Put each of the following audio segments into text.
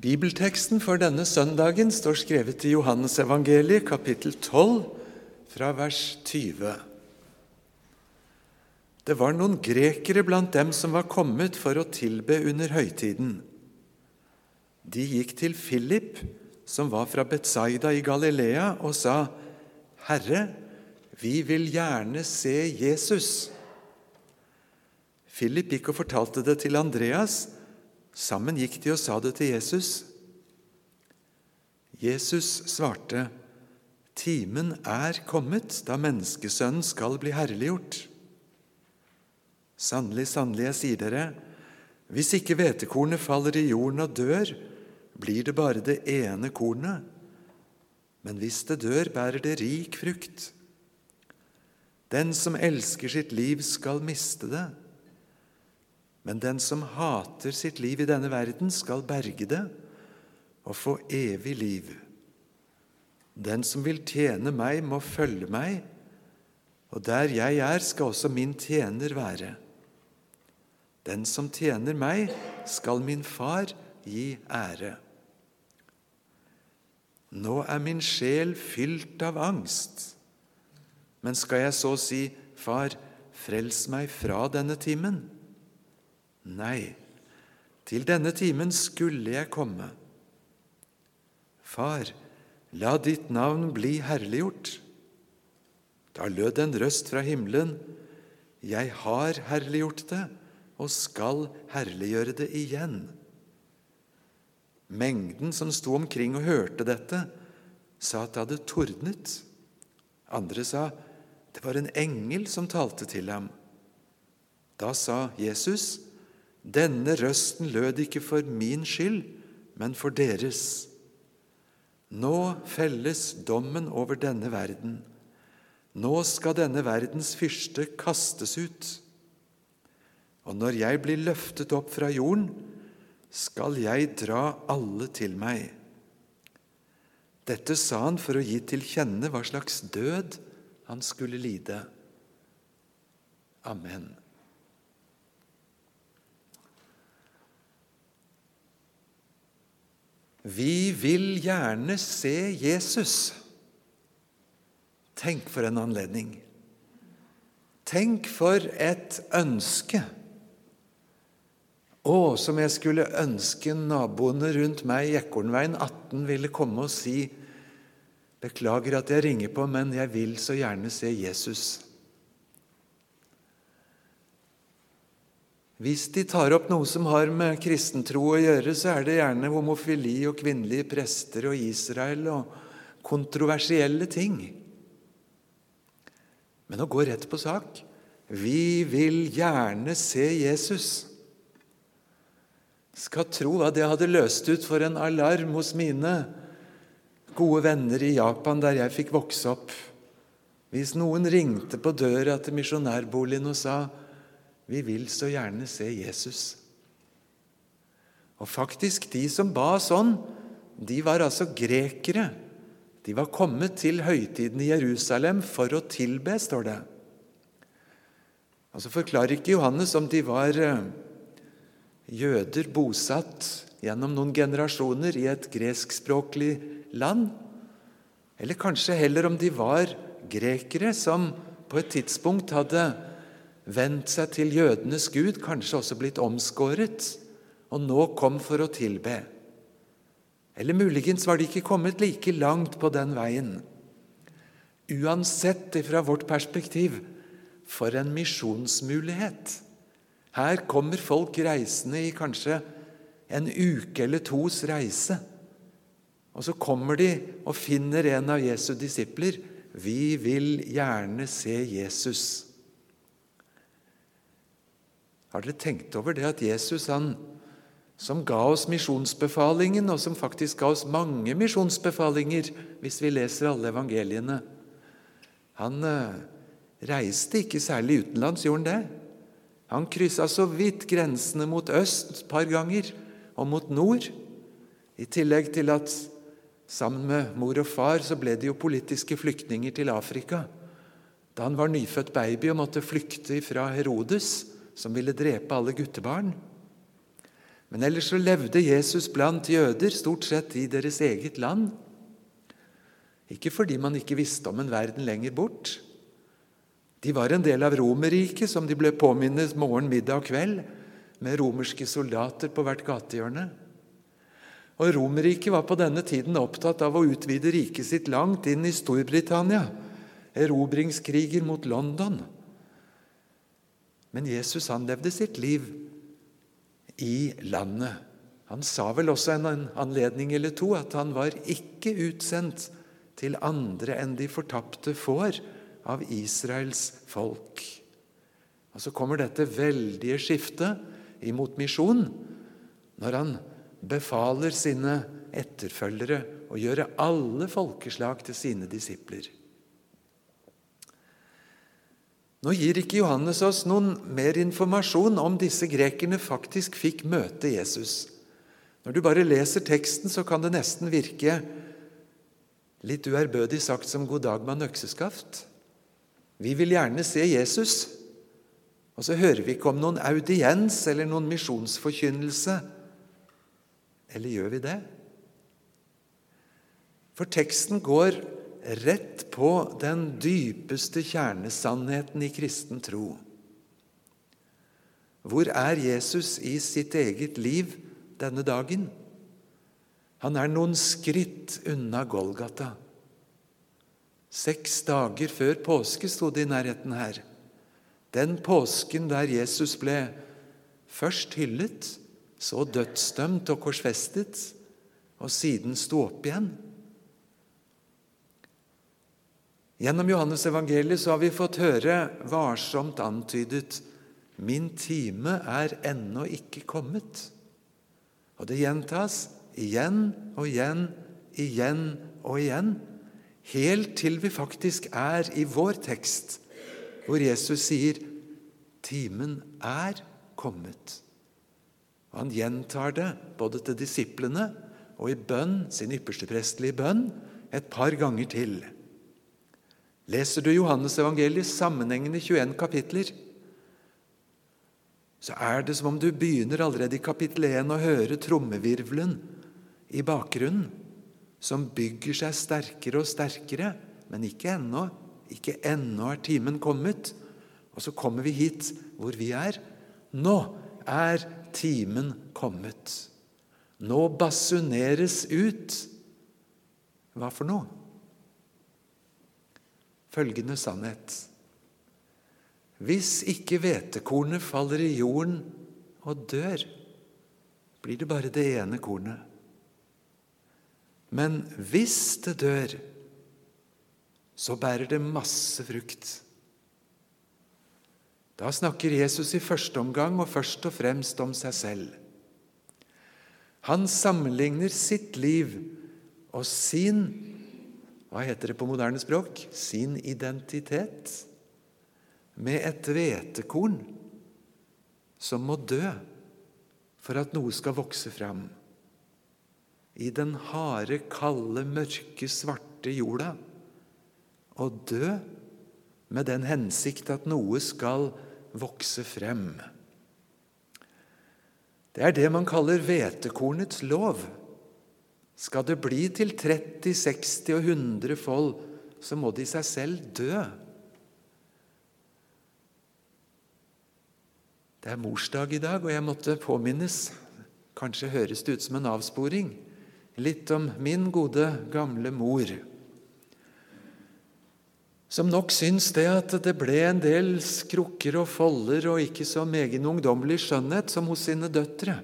Bibelteksten for denne søndagen står skrevet i Johannesevangeliet, kapittel 12, fra vers 20. Det var noen grekere blant dem som var kommet for å tilbe under høytiden. De gikk til Philip, som var fra Betsaida i Galilea, og sa, 'Herre, vi vil gjerne se Jesus.' Philip gikk og fortalte det til Andreas, Sammen gikk de og sa det til Jesus. Jesus svarte, 'Timen er kommet da menneskesønnen skal bli herliggjort.' Sannelig, sannelig, jeg sier dere, hvis ikke hvetekornet faller i jorden og dør, blir det bare det ene kornet. Men hvis det dør, bærer det rik frukt. Den som elsker sitt liv, skal miste det. Men den som hater sitt liv i denne verden, skal berge det og få evig liv. Den som vil tjene meg, må følge meg, og der jeg er, skal også min tjener være. Den som tjener meg, skal min far gi ære. Nå er min sjel fylt av angst, men skal jeg så si, Far, frels meg fra denne timen? Nei, til denne timen skulle jeg komme. Far, la ditt navn bli herliggjort. Da lød en røst fra himmelen, Jeg har herliggjort det og skal herliggjøre det igjen. Mengden som sto omkring og hørte dette, sa at det hadde tordnet. Andre sa det var en engel som talte til ham. Da sa Jesus, denne røsten lød ikke for min skyld, men for deres. Nå felles dommen over denne verden. Nå skal denne verdens fyrste kastes ut. Og når jeg blir løftet opp fra jorden, skal jeg dra alle til meg. Dette sa han for å gi til kjenne hva slags død han skulle lide. Amen. Vi vil gjerne se Jesus. Tenk for en anledning. Tenk for et ønske. Å, som jeg skulle ønske naboene rundt meg i Ekornveien 18 ville komme og si Beklager at jeg ringer på, men jeg vil så gjerne se Jesus. Hvis de tar opp noe som har med kristentro å gjøre, så er det gjerne homofili og kvinnelige prester og Israel og kontroversielle ting. Men å gå rett på sak Vi vil gjerne se Jesus. Skal tro hva det hadde løst ut for en alarm hos mine gode venner i Japan, der jeg fikk vokse opp. Hvis noen ringte på døra til misjonærboligen og sa vi vil så gjerne se Jesus. Og faktisk, de som ba sånn, de var altså grekere. De var kommet til høytiden i Jerusalem for å tilbe, står det. Og Så forklarer ikke Johannes om de var eh, jøder bosatt gjennom noen generasjoner i et greskspråklig land, eller kanskje heller om de var grekere som på et tidspunkt hadde vendt seg til jødenes gud, kanskje også blitt omskåret, og nå kom for å tilbe. Eller muligens var de ikke kommet like langt på den veien. Uansett fra vårt perspektiv for en misjonsmulighet. Her kommer folk reisende i kanskje en uke eller tos reise. Og så kommer de og finner en av Jesu disipler. Vi vil gjerne se Jesus. Har dere tenkt over det at Jesus, han som ga oss misjonsbefalingen, og som faktisk ga oss mange misjonsbefalinger hvis vi leser alle evangeliene Han eh, reiste ikke særlig utenlands, gjorde han det? Han kryssa så vidt grensene mot øst et par ganger, og mot nord. I tillegg til at sammen med mor og far så ble de jo politiske flyktninger til Afrika. Da han var nyfødt baby og måtte flykte fra Herodes, som ville drepe alle guttebarn. Men ellers så levde Jesus blant jøder, stort sett i deres eget land. Ikke fordi man ikke visste om en verden lenger bort. De var en del av Romerriket, som de ble påminnet morgen, middag og kveld, med romerske soldater på hvert gatehjørne. Og Romerriket var på denne tiden opptatt av å utvide riket sitt langt inn i Storbritannia, erobringskriger mot London. Men Jesus han levde sitt liv i landet. Han sa vel også en anledning eller to at han var ikke utsendt til andre enn de fortapte får av Israels folk. Og Så kommer dette veldige skiftet imot misjon når han befaler sine etterfølgere å gjøre alle folkeslag til sine disipler. Nå gir ikke Johannes oss noen mer informasjon om disse grekerne faktisk fikk møte Jesus. Når du bare leser teksten, så kan det nesten virke litt uærbødig sagt som 'god dag med økseskaft'. Vi vil gjerne se Jesus, og så hører vi ikke om noen audiens eller noen misjonsforkynnelse. Eller gjør vi det? For teksten går rett på den dypeste kjernesannheten i kristen tro. Hvor er Jesus i sitt eget liv denne dagen? Han er noen skritt unna Golgata. Seks dager før påske sto det i nærheten her. Den påsken der Jesus ble først hyllet, så dødsdømt og korsfestet, og siden sto opp igjen. Gjennom Johannes evangeliet så har vi fått høre varsomt antydet Min time er ennå ikke kommet. Og det gjentas igjen og igjen, igjen og igjen, helt til vi faktisk er i vår tekst, hvor Jesus sier timen er kommet. Og Han gjentar det både til disiplene og i bønn, sin ypperste prestelige bønn et par ganger til. Leser du Johannes evangeliet sammenhengende 21 kapitler, så er det som om du begynner allerede i kapittel 1 å høre trommevirvelen i bakgrunnen, som bygger seg sterkere og sterkere, men ikke ennå. Ikke ennå er timen kommet. Og så kommer vi hit hvor vi er. Nå er timen kommet. Nå basuneres ut Hva for noe? Følgende sannhet. Hvis ikke hvetekornet faller i jorden og dør, blir det bare det ene kornet. Men hvis det dør, så bærer det masse frukt. Da snakker Jesus i første omgang og først og fremst om seg selv. Han sammenligner sitt liv og sin hva heter det på moderne språk? Sin identitet med et hvetekorn som må dø for at noe skal vokse fram. I den harde, kalde, mørke, svarte jorda. Og dø med den hensikt at noe skal vokse frem. Det er det man kaller hvetekornets lov. Skal det bli til 30, 60 og 100 fold, så må de seg selv dø. Det er morsdag i dag, og jeg måtte påminnes Kanskje høres det ut som en avsporing. Litt om min gode, gamle mor. Som nok syns det at det ble en del skrukker og folder og ikke så megen ungdommelig skjønnhet som hos sine døtre.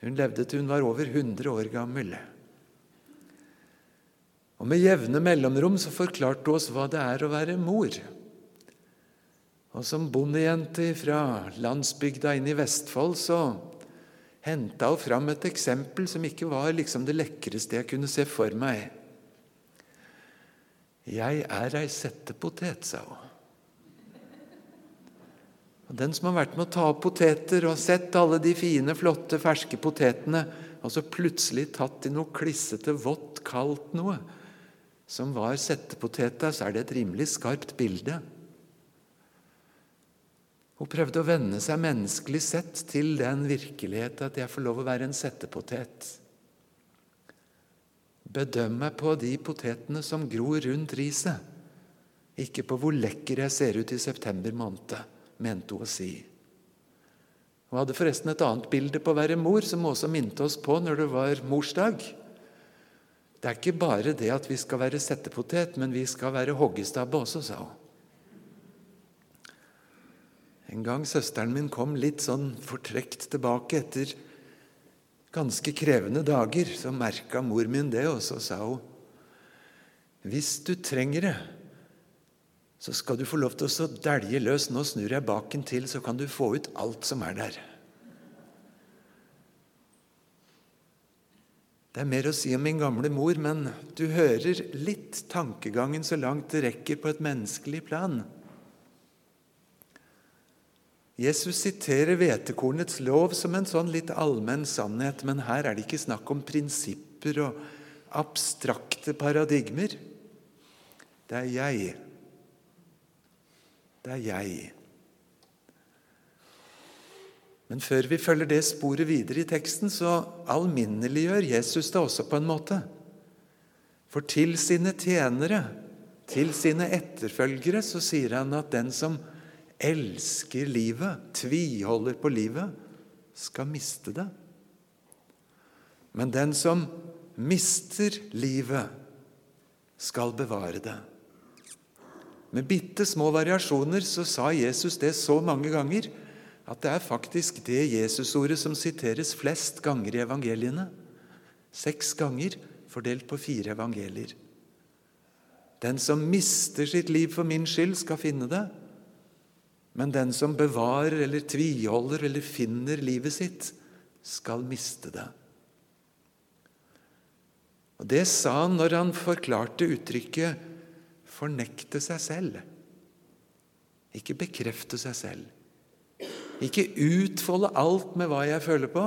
Hun levde til hun var over 100 år gammel. Og Med jevne mellomrom så forklarte hun oss hva det er å være mor. Og Som bondejente fra landsbygda inne i Vestfold så henta hun fram et eksempel som ikke var liksom det lekreste jeg kunne se for meg. Jeg er ei settepotet, sa hun. Og Den som har vært med å ta opp poteter og sett alle de fine, flotte, ferske potetene, og så plutselig tatt i noe klissete, vått, kaldt noe, som var settepoteta, så er det et rimelig skarpt bilde. Hun prøvde å venne seg menneskelig sett til den virkelighet at jeg får lov å være en settepotet. Bedøm meg på de potetene som gror rundt riset, ikke på hvor lekker jeg ser ut i september måned, mente hun å si. Hun hadde forresten et annet bilde på å være mor, som også minte oss på når det var morsdag. Det er ikke bare det at vi skal være settepotet, men vi skal være hoggestabbe også, sa hun. En gang søsteren min kom litt sånn fortrekt tilbake etter ganske krevende dager, så merka mor min det, og så sa hun Hvis du trenger det, så skal du få lov til å dælje løs. Nå snur jeg baken til, så kan du få ut alt som er der. Det er mer å si om min gamle mor, men du hører litt tankegangen så langt det rekker på et menneskelig plan. Jesus siterer hvetekornets lov som en sånn litt allmenn sannhet, men her er det ikke snakk om prinsipper og abstrakte paradigmer. Det er jeg. Det er jeg. Men før vi følger det sporet videre i teksten, så alminneliggjør Jesus det også på en måte. For til sine tjenere, til sine etterfølgere, så sier han at den som elsker livet, tviholder på livet, skal miste det. Men den som mister livet, skal bevare det. Med bitte små variasjoner så sa Jesus det så mange ganger at det er faktisk det Jesusordet som siteres flest ganger i evangeliene. Seks ganger fordelt på fire evangelier. Den som mister sitt liv for min skyld, skal finne det. Men den som bevarer eller tviholder eller finner livet sitt, skal miste det. Og Det sa han når han forklarte uttrykket 'fornekte seg selv'. Ikke bekrefte seg selv. Ikke utfolde alt med hva jeg føler på,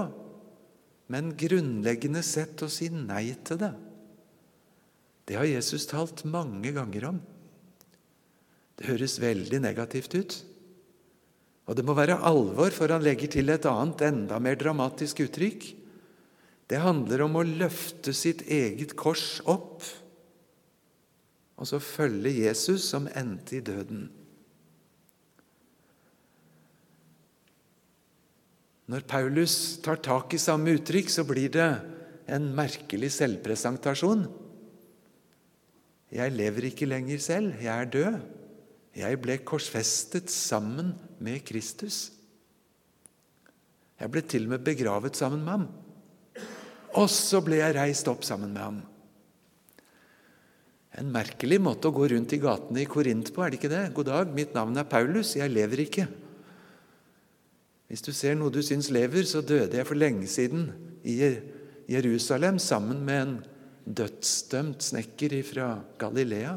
men grunnleggende sett å si nei til det. Det har Jesus talt mange ganger om. Det høres veldig negativt ut. Og det må være alvor, for han legger til et annet, enda mer dramatisk uttrykk. Det handler om å løfte sitt eget kors opp og så følge Jesus, som endte i døden. Når Paulus tar tak i samme uttrykk, så blir det en merkelig selvpresentasjon. Jeg lever ikke lenger selv, jeg er død. Jeg ble korsfestet sammen med Kristus. Jeg ble til og med begravet sammen med ham. Og så ble jeg reist opp sammen med ham. En merkelig måte å gå rundt i gatene i Korint på, er det ikke det? God dag, mitt navn er Paulus, jeg lever ikke. Hvis du ser noe du syns lever, så døde jeg for lenge siden i Jerusalem sammen med en dødsdømt snekker fra Galilea.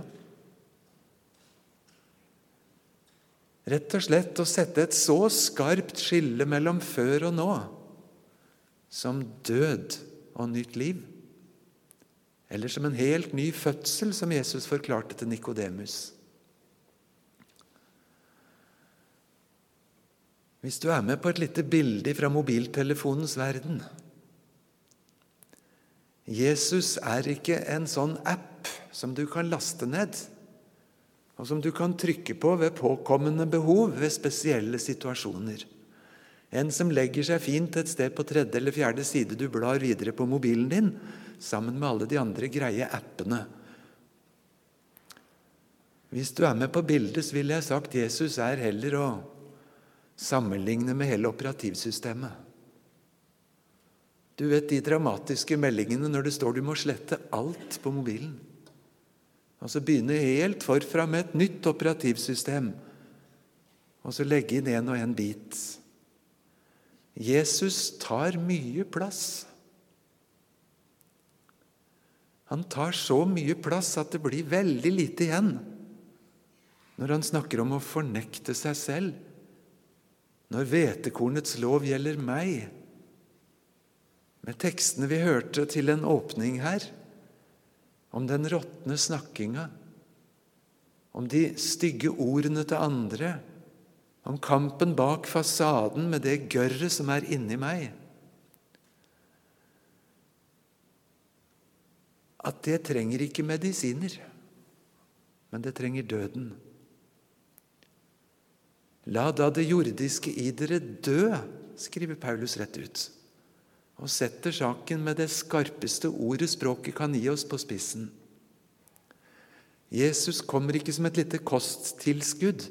Rett og slett å sette et så skarpt skille mellom før og nå som død og nytt liv. Eller som en helt ny fødsel, som Jesus forklarte til Nikodemus. Hvis du er med på et lite bilde fra mobiltelefonens verden Jesus er ikke en sånn app som du kan laste ned og som du kan trykke på ved påkommende behov ved spesielle situasjoner. En som legger seg fint et sted på tredje eller fjerde side du blar videre på mobilen din, sammen med alle de andre greie appene. Hvis du er med på bildet, så ville jeg sagt Jesus er heller å sammenligne med hele operativsystemet. Du vet de dramatiske meldingene når det står du må slette alt på mobilen. Altså begynne helt forfra med et nytt operativsystem, og så legge inn en og en bit. Jesus tar mye plass. Han tar så mye plass at det blir veldig lite igjen når han snakker om å fornekte seg selv, når hvetekornets lov gjelder meg. Med tekstene vi hørte til en åpning her, om den råtne snakkinga, om de stygge ordene til andre, om kampen bak fasaden med det gørret som er inni meg. At det trenger ikke medisiner, men det trenger døden. La da det jordiske i dere dø, skriver Paulus rett ut, og setter saken med det skarpeste ordet språket kan gi oss, på spissen. Jesus kommer ikke som et lite kosttilskudd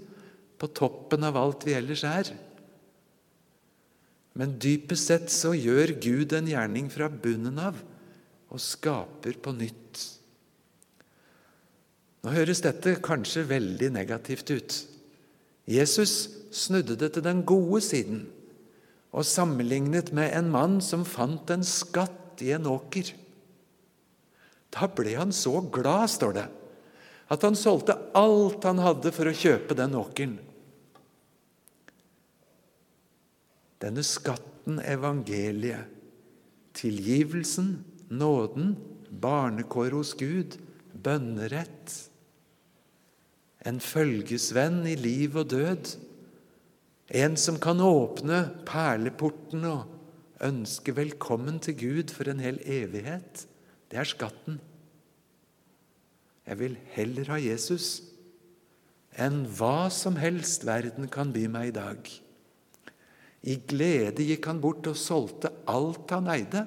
på toppen av alt vi ellers er. Men dypest sett så gjør Gud en gjerning fra bunnen av og skaper på nytt. Nå høres dette kanskje veldig negativt ut. Jesus snudde det til den gode siden og sammenlignet med en mann som fant en skatt i en åker. Da ble han så glad, står det, at han solgte alt han hadde for å kjøpe den åkeren. Denne skatten, evangeliet, tilgivelsen, nåden, barnekår hos Gud, bønnerett, en følgesvenn i liv og død, en som kan åpne perleporten og ønske velkommen til Gud for en hel evighet, det er skatten. Jeg vil heller ha Jesus enn hva som helst verden kan by meg i dag. I glede gikk han bort og solgte alt han eide,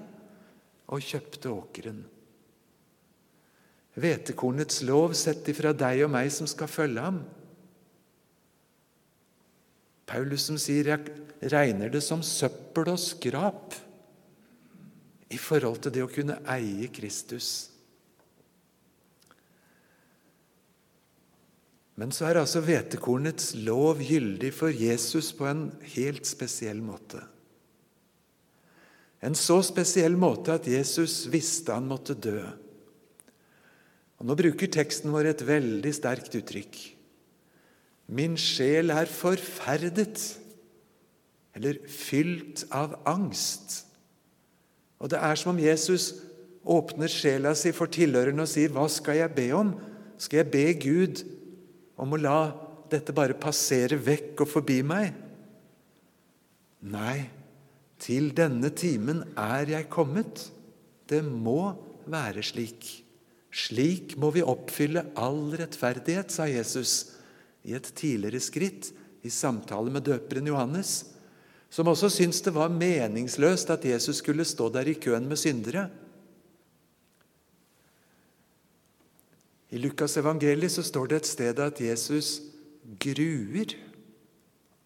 og kjøpte åkeren. Hvetekornets lov sett ifra deg og meg som skal følge ham. Paulus som sier 'jeg regner det som søppel og skrap' i forhold til det å kunne eie Kristus. Men så er altså hvetekornets lov gyldig for Jesus på en helt spesiell måte. En så spesiell måte at Jesus visste han måtte dø. Og Nå bruker teksten vår et veldig sterkt uttrykk. Min sjel er forferdet, eller fylt av angst. Og det er som om Jesus åpner sjela si for tilhørerne og sier, 'Hva skal jeg be om?' Skal jeg be Gud om å la dette bare passere vekk og forbi meg? Nei, til denne timen er jeg kommet. Det må være slik. Slik må vi oppfylle all rettferdighet, sa Jesus i et tidligere skritt i samtale med døperen Johannes, som også syntes det var meningsløst at Jesus skulle stå der i køen med syndere. I Lukas evangeliet så står det et sted at Jesus gruer.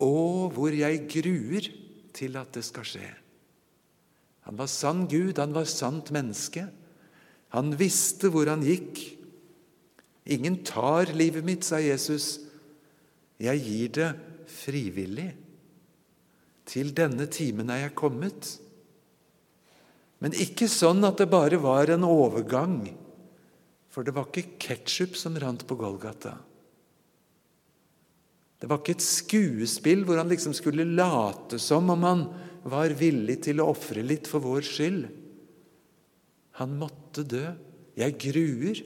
Å, hvor jeg gruer til at det skal skje. Han var sann Gud, han var sant menneske. Han visste hvor han gikk. Ingen tar livet mitt, sa Jesus. Jeg gir det frivillig. Til denne timen er jeg kommet. Men ikke sånn at det bare var en overgang for det var ikke ketsjup som rant på Golgata. Det var ikke et skuespill hvor han liksom skulle late som om han var villig til å ofre litt for vår skyld. Han måtte dø. Jeg gruer.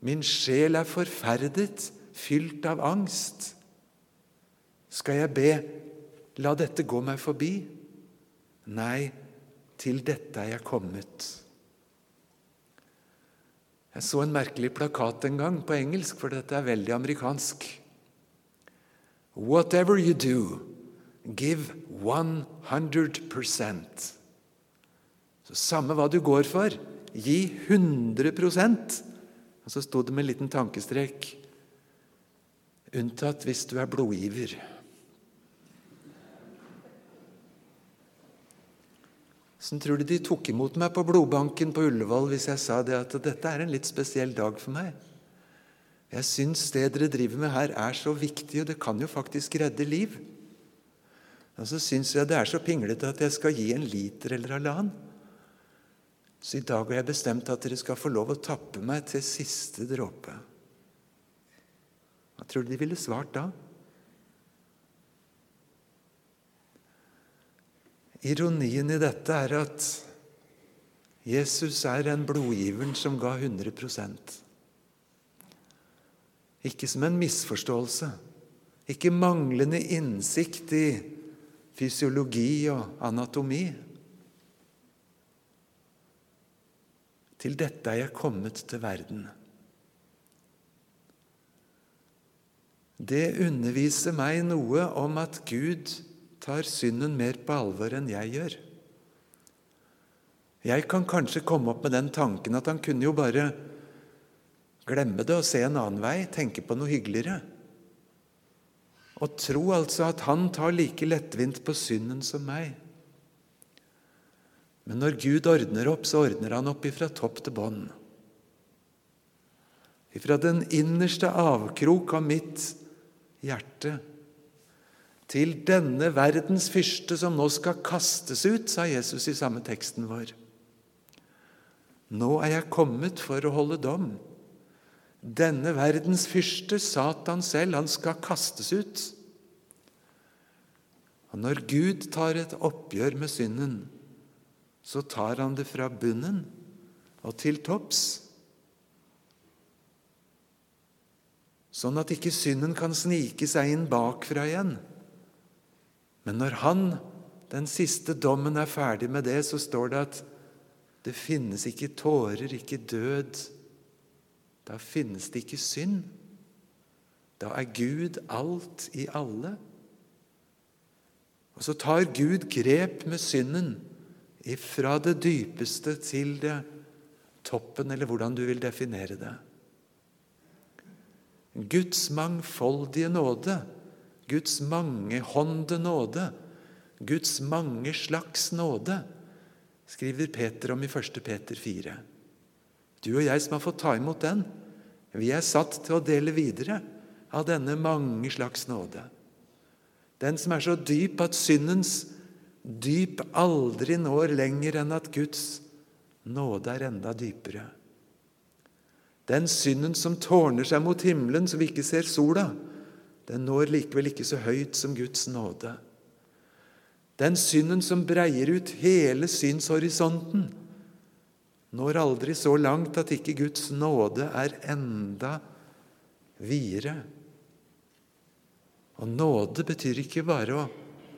Min sjel er forferdet, fylt av angst. Skal jeg be, la dette gå meg forbi? Nei, til dette er jeg kommet. Jeg så en merkelig plakat en gang på engelsk, for dette er veldig amerikansk. Whatever you do, give 100% Så Samme hva du går for, gi 100 Og så sto det med en liten tankestrek unntatt hvis du er blodgiver. Hvordan tror du de tok imot meg på blodbanken på Ullevål hvis jeg sa det at dette er en litt spesiell dag for meg? Jeg syns det dere driver med her, er så viktig, og det kan jo faktisk redde liv. Og så syns jeg det er så pinglete at jeg skal gi en liter eller halvannen. Så i dag har jeg bestemt at dere skal få lov å tappe meg til siste dråpe. Hva tror du de ville svart da? Ironien i dette er at Jesus er en blodgiveren som ga 100 Ikke som en misforståelse, ikke manglende innsikt i fysiologi og anatomi. Til dette er jeg kommet til verden. Det underviser meg noe om at Gud tar synden mer på alvor enn jeg gjør. Jeg kan kanskje komme opp med den tanken at han kunne jo bare glemme det og se en annen vei, tenke på noe hyggeligere. Og tro altså at han tar like lettvint på synden som meg. Men når Gud ordner opp, så ordner han opp ifra topp til bånn. Ifra den innerste avkrok av mitt hjerte til denne verdens fyrste som nå skal kastes ut, sa Jesus i samme teksten vår. Nå er jeg kommet for å holde dom. Denne verdens fyrste, Satan selv, han skal kastes ut. Og Når Gud tar et oppgjør med synden, så tar han det fra bunnen og til topps. Sånn at ikke synden kan snike seg inn bakfra igjen. Men når han, den siste dommen, er ferdig med det, så står det at det finnes ikke tårer, ikke død. Da finnes det ikke synd. Da er Gud alt i alle. Og så tar Gud grep med synden ifra det dypeste til det toppen, eller hvordan du vil definere det. Guds mangfoldige nåde, Guds mangehånde nåde, Guds mange slags nåde, skriver Peter om i 1. Peter 4. Du og jeg som har fått ta imot den, vi er satt til å dele videre av denne mange slags nåde. Den som er så dyp at syndens dyp aldri når lenger enn at Guds nåde er enda dypere. Den synden som tårner seg mot himmelen så vi ikke ser sola, den når likevel ikke så høyt som Guds nåde. Den synden som breier ut hele synshorisonten, når aldri så langt at ikke Guds nåde er enda videre. Og nåde betyr ikke bare å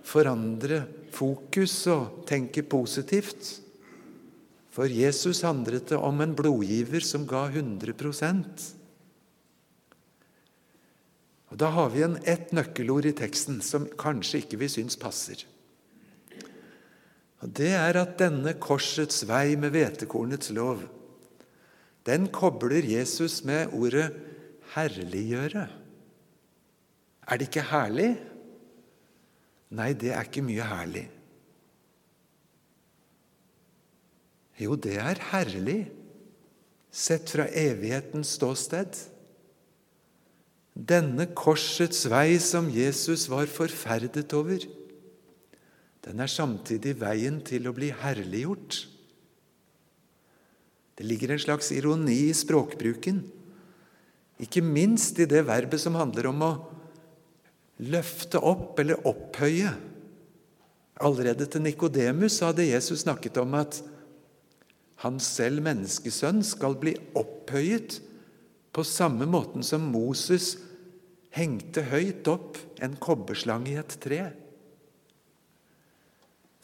forandre fokus og tenke positivt. For Jesus handlet det om en blodgiver som ga 100% Og Da har vi en ett nøkkelord i teksten som kanskje ikke vi syns passer. Og Det er at denne korsets vei med hvetekornets lov, den kobler Jesus med ordet 'herliggjøre'. Er det ikke herlig? Nei, det er ikke mye herlig. Jo, det er herlig, sett fra evighetens ståsted. Denne korsets vei som Jesus var forferdet over, den er samtidig veien til å bli herliggjort. Det ligger en slags ironi i språkbruken, ikke minst i det verbet som handler om å løfte opp eller opphøye. Allerede til Nikodemus hadde Jesus snakket om at han selv, menneskesønn, skal bli opphøyet på samme måten som Moses hengte høyt opp en kobberslange i et tre.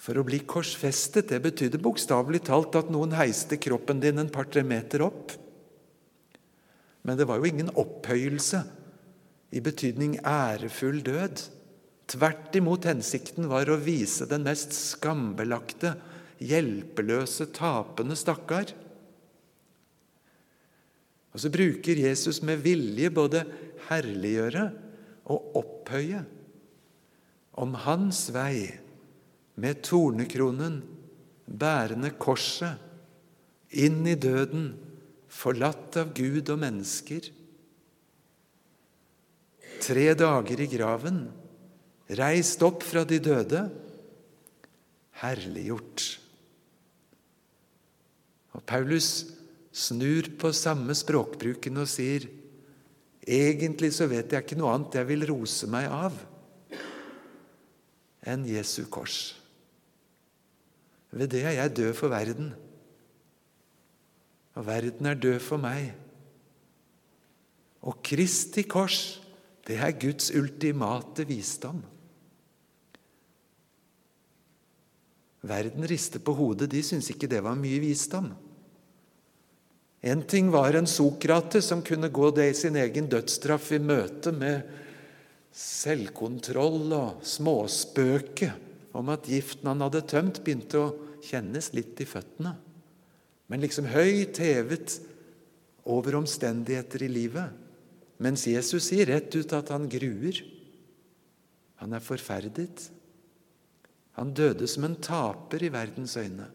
For å bli korsfestet det betydde bokstavelig talt at noen heiste kroppen din en par-tre meter opp. Men det var jo ingen opphøyelse i betydning ærefull død. Tvert imot hensikten var å vise den mest skambelagte, hjelpeløse, tapende stakkar. Og så bruker Jesus med vilje både herliggjøre og opphøye om hans vei med tornekronen, bærende korset, inn i døden, forlatt av Gud og mennesker tre dager i graven, reist opp fra de døde, herliggjort. Og Paulus snur på samme språkbruken og sier egentlig så vet jeg ikke noe annet jeg vil rose meg av enn Jesu kors. Ved det er jeg død for verden, og verden er død for meg. Og Kristi kors Det er Guds ultimate visdom. Verden rister på hodet. De syntes ikke det var mye visdom. En ting var en Sokrates som kunne gå det i sin egen dødsstraff i møte med selvkontroll og småspøke om at giften han hadde tømt, begynte å kjennes litt i føttene. Men liksom høyt hevet over omstendigheter i livet. Mens Jesus sier rett ut at han gruer. Han er forferdet. Han døde som en taper i verdens øyne.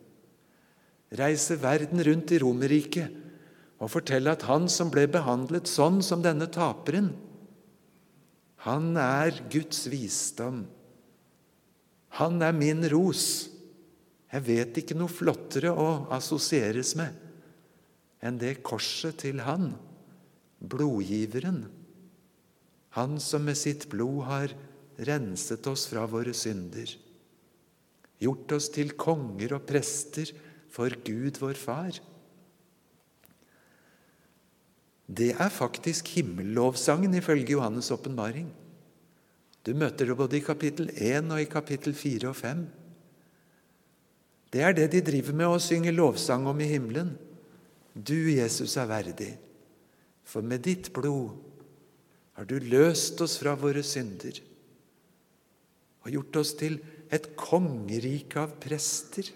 Reiser verden rundt i Romerriket og forteller at han som ble behandlet sånn som denne taperen, han er Guds visdom. Han er min ros. Jeg vet ikke noe flottere å assosieres med enn det korset til Han, blodgiveren. Han som med sitt blod har renset oss fra våre synder, gjort oss til konger og prester for Gud vår Far. Det er faktisk himmellovsangen ifølge Johannes' åpenbaring. Du møter det både i kapittel 1 og i kapittel 4 og 5. Det er det de driver med å synge lovsang om i himmelen. Du, Jesus, er verdig, for med ditt blod har du løst oss fra våre synder og gjort oss til et kongerike av prester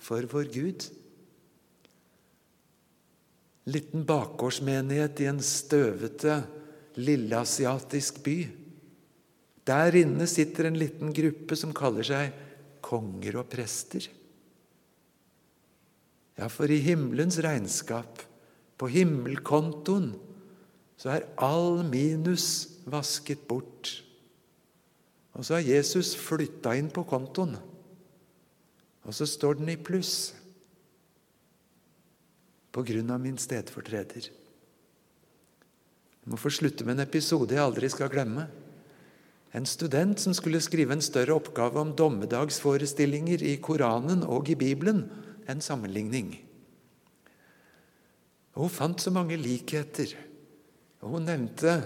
for vår Gud. Liten bakgårdsmenighet i en støvete, lilleasiatisk by. Der inne sitter en liten gruppe som kaller seg konger og prester. Ja, for i himmelens regnskap, på himmelkontoen, så er all minus vasket bort. Og så har Jesus flytta inn på kontoen, og så står den i pluss på grunn av min stedfortreder. Jeg må få slutte med en episode jeg aldri skal glemme. En student som skulle skrive en større oppgave om dommedagsforestillinger i Koranen og i Bibelen, en sammenligning. Og hun fant så mange likheter. Og hun nevnte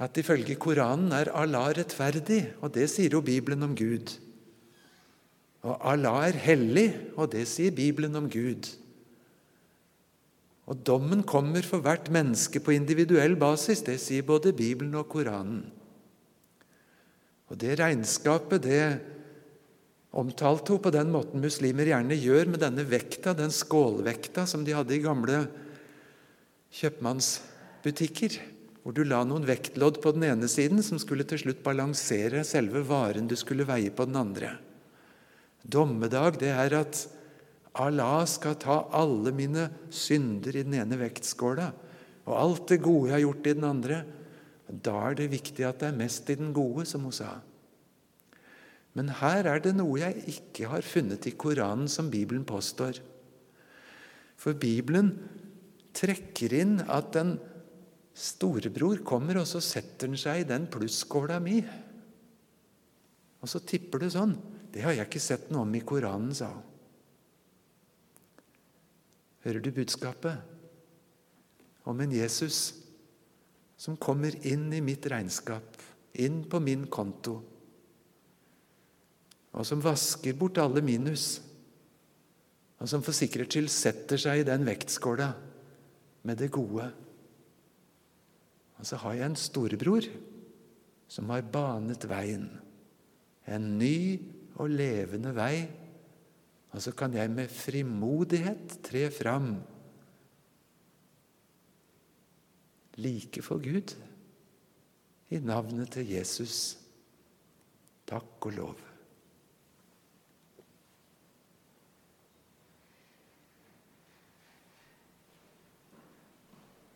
at ifølge Koranen er Allah rettferdig, og det sier jo Bibelen om Gud. Og Allah er hellig, og det sier Bibelen om Gud. Og dommen kommer for hvert menneske på individuell basis. Det sier både Bibelen og Koranen. Og det regnskapet, det omtalte hun på den måten muslimer gjerne gjør med denne vekta, den skålvekta som de hadde i gamle kjøpmannsbutikker, hvor du la noen vektlodd på den ene siden som skulle til slutt balansere selve varen du skulle veie på den andre. Dommedag, det er at Allah skal ta alle mine synder i den ene vektskåla og alt det gode jeg har gjort i den andre. Da er det viktig at det er mest i den gode, som hun sa. Men her er det noe jeg ikke har funnet i Koranen, som Bibelen påstår. For Bibelen trekker inn at en storebror kommer, og så setter han seg i den plusskåla mi. Og så tipper det sånn. Det har jeg ikke sett noe om i Koranen, sa hun. Hører du budskapet? Om en Jesus som kommer inn i mitt regnskap, inn på min konto og som vasker bort alle minus, og som for sikkerhets skyld setter seg i den vektskåla med det gode. Og så har jeg en storebror som har banet veien, en ny og levende vei, og så kan jeg med frimodighet tre fram like for Gud i navnet til Jesus. Takk og lov.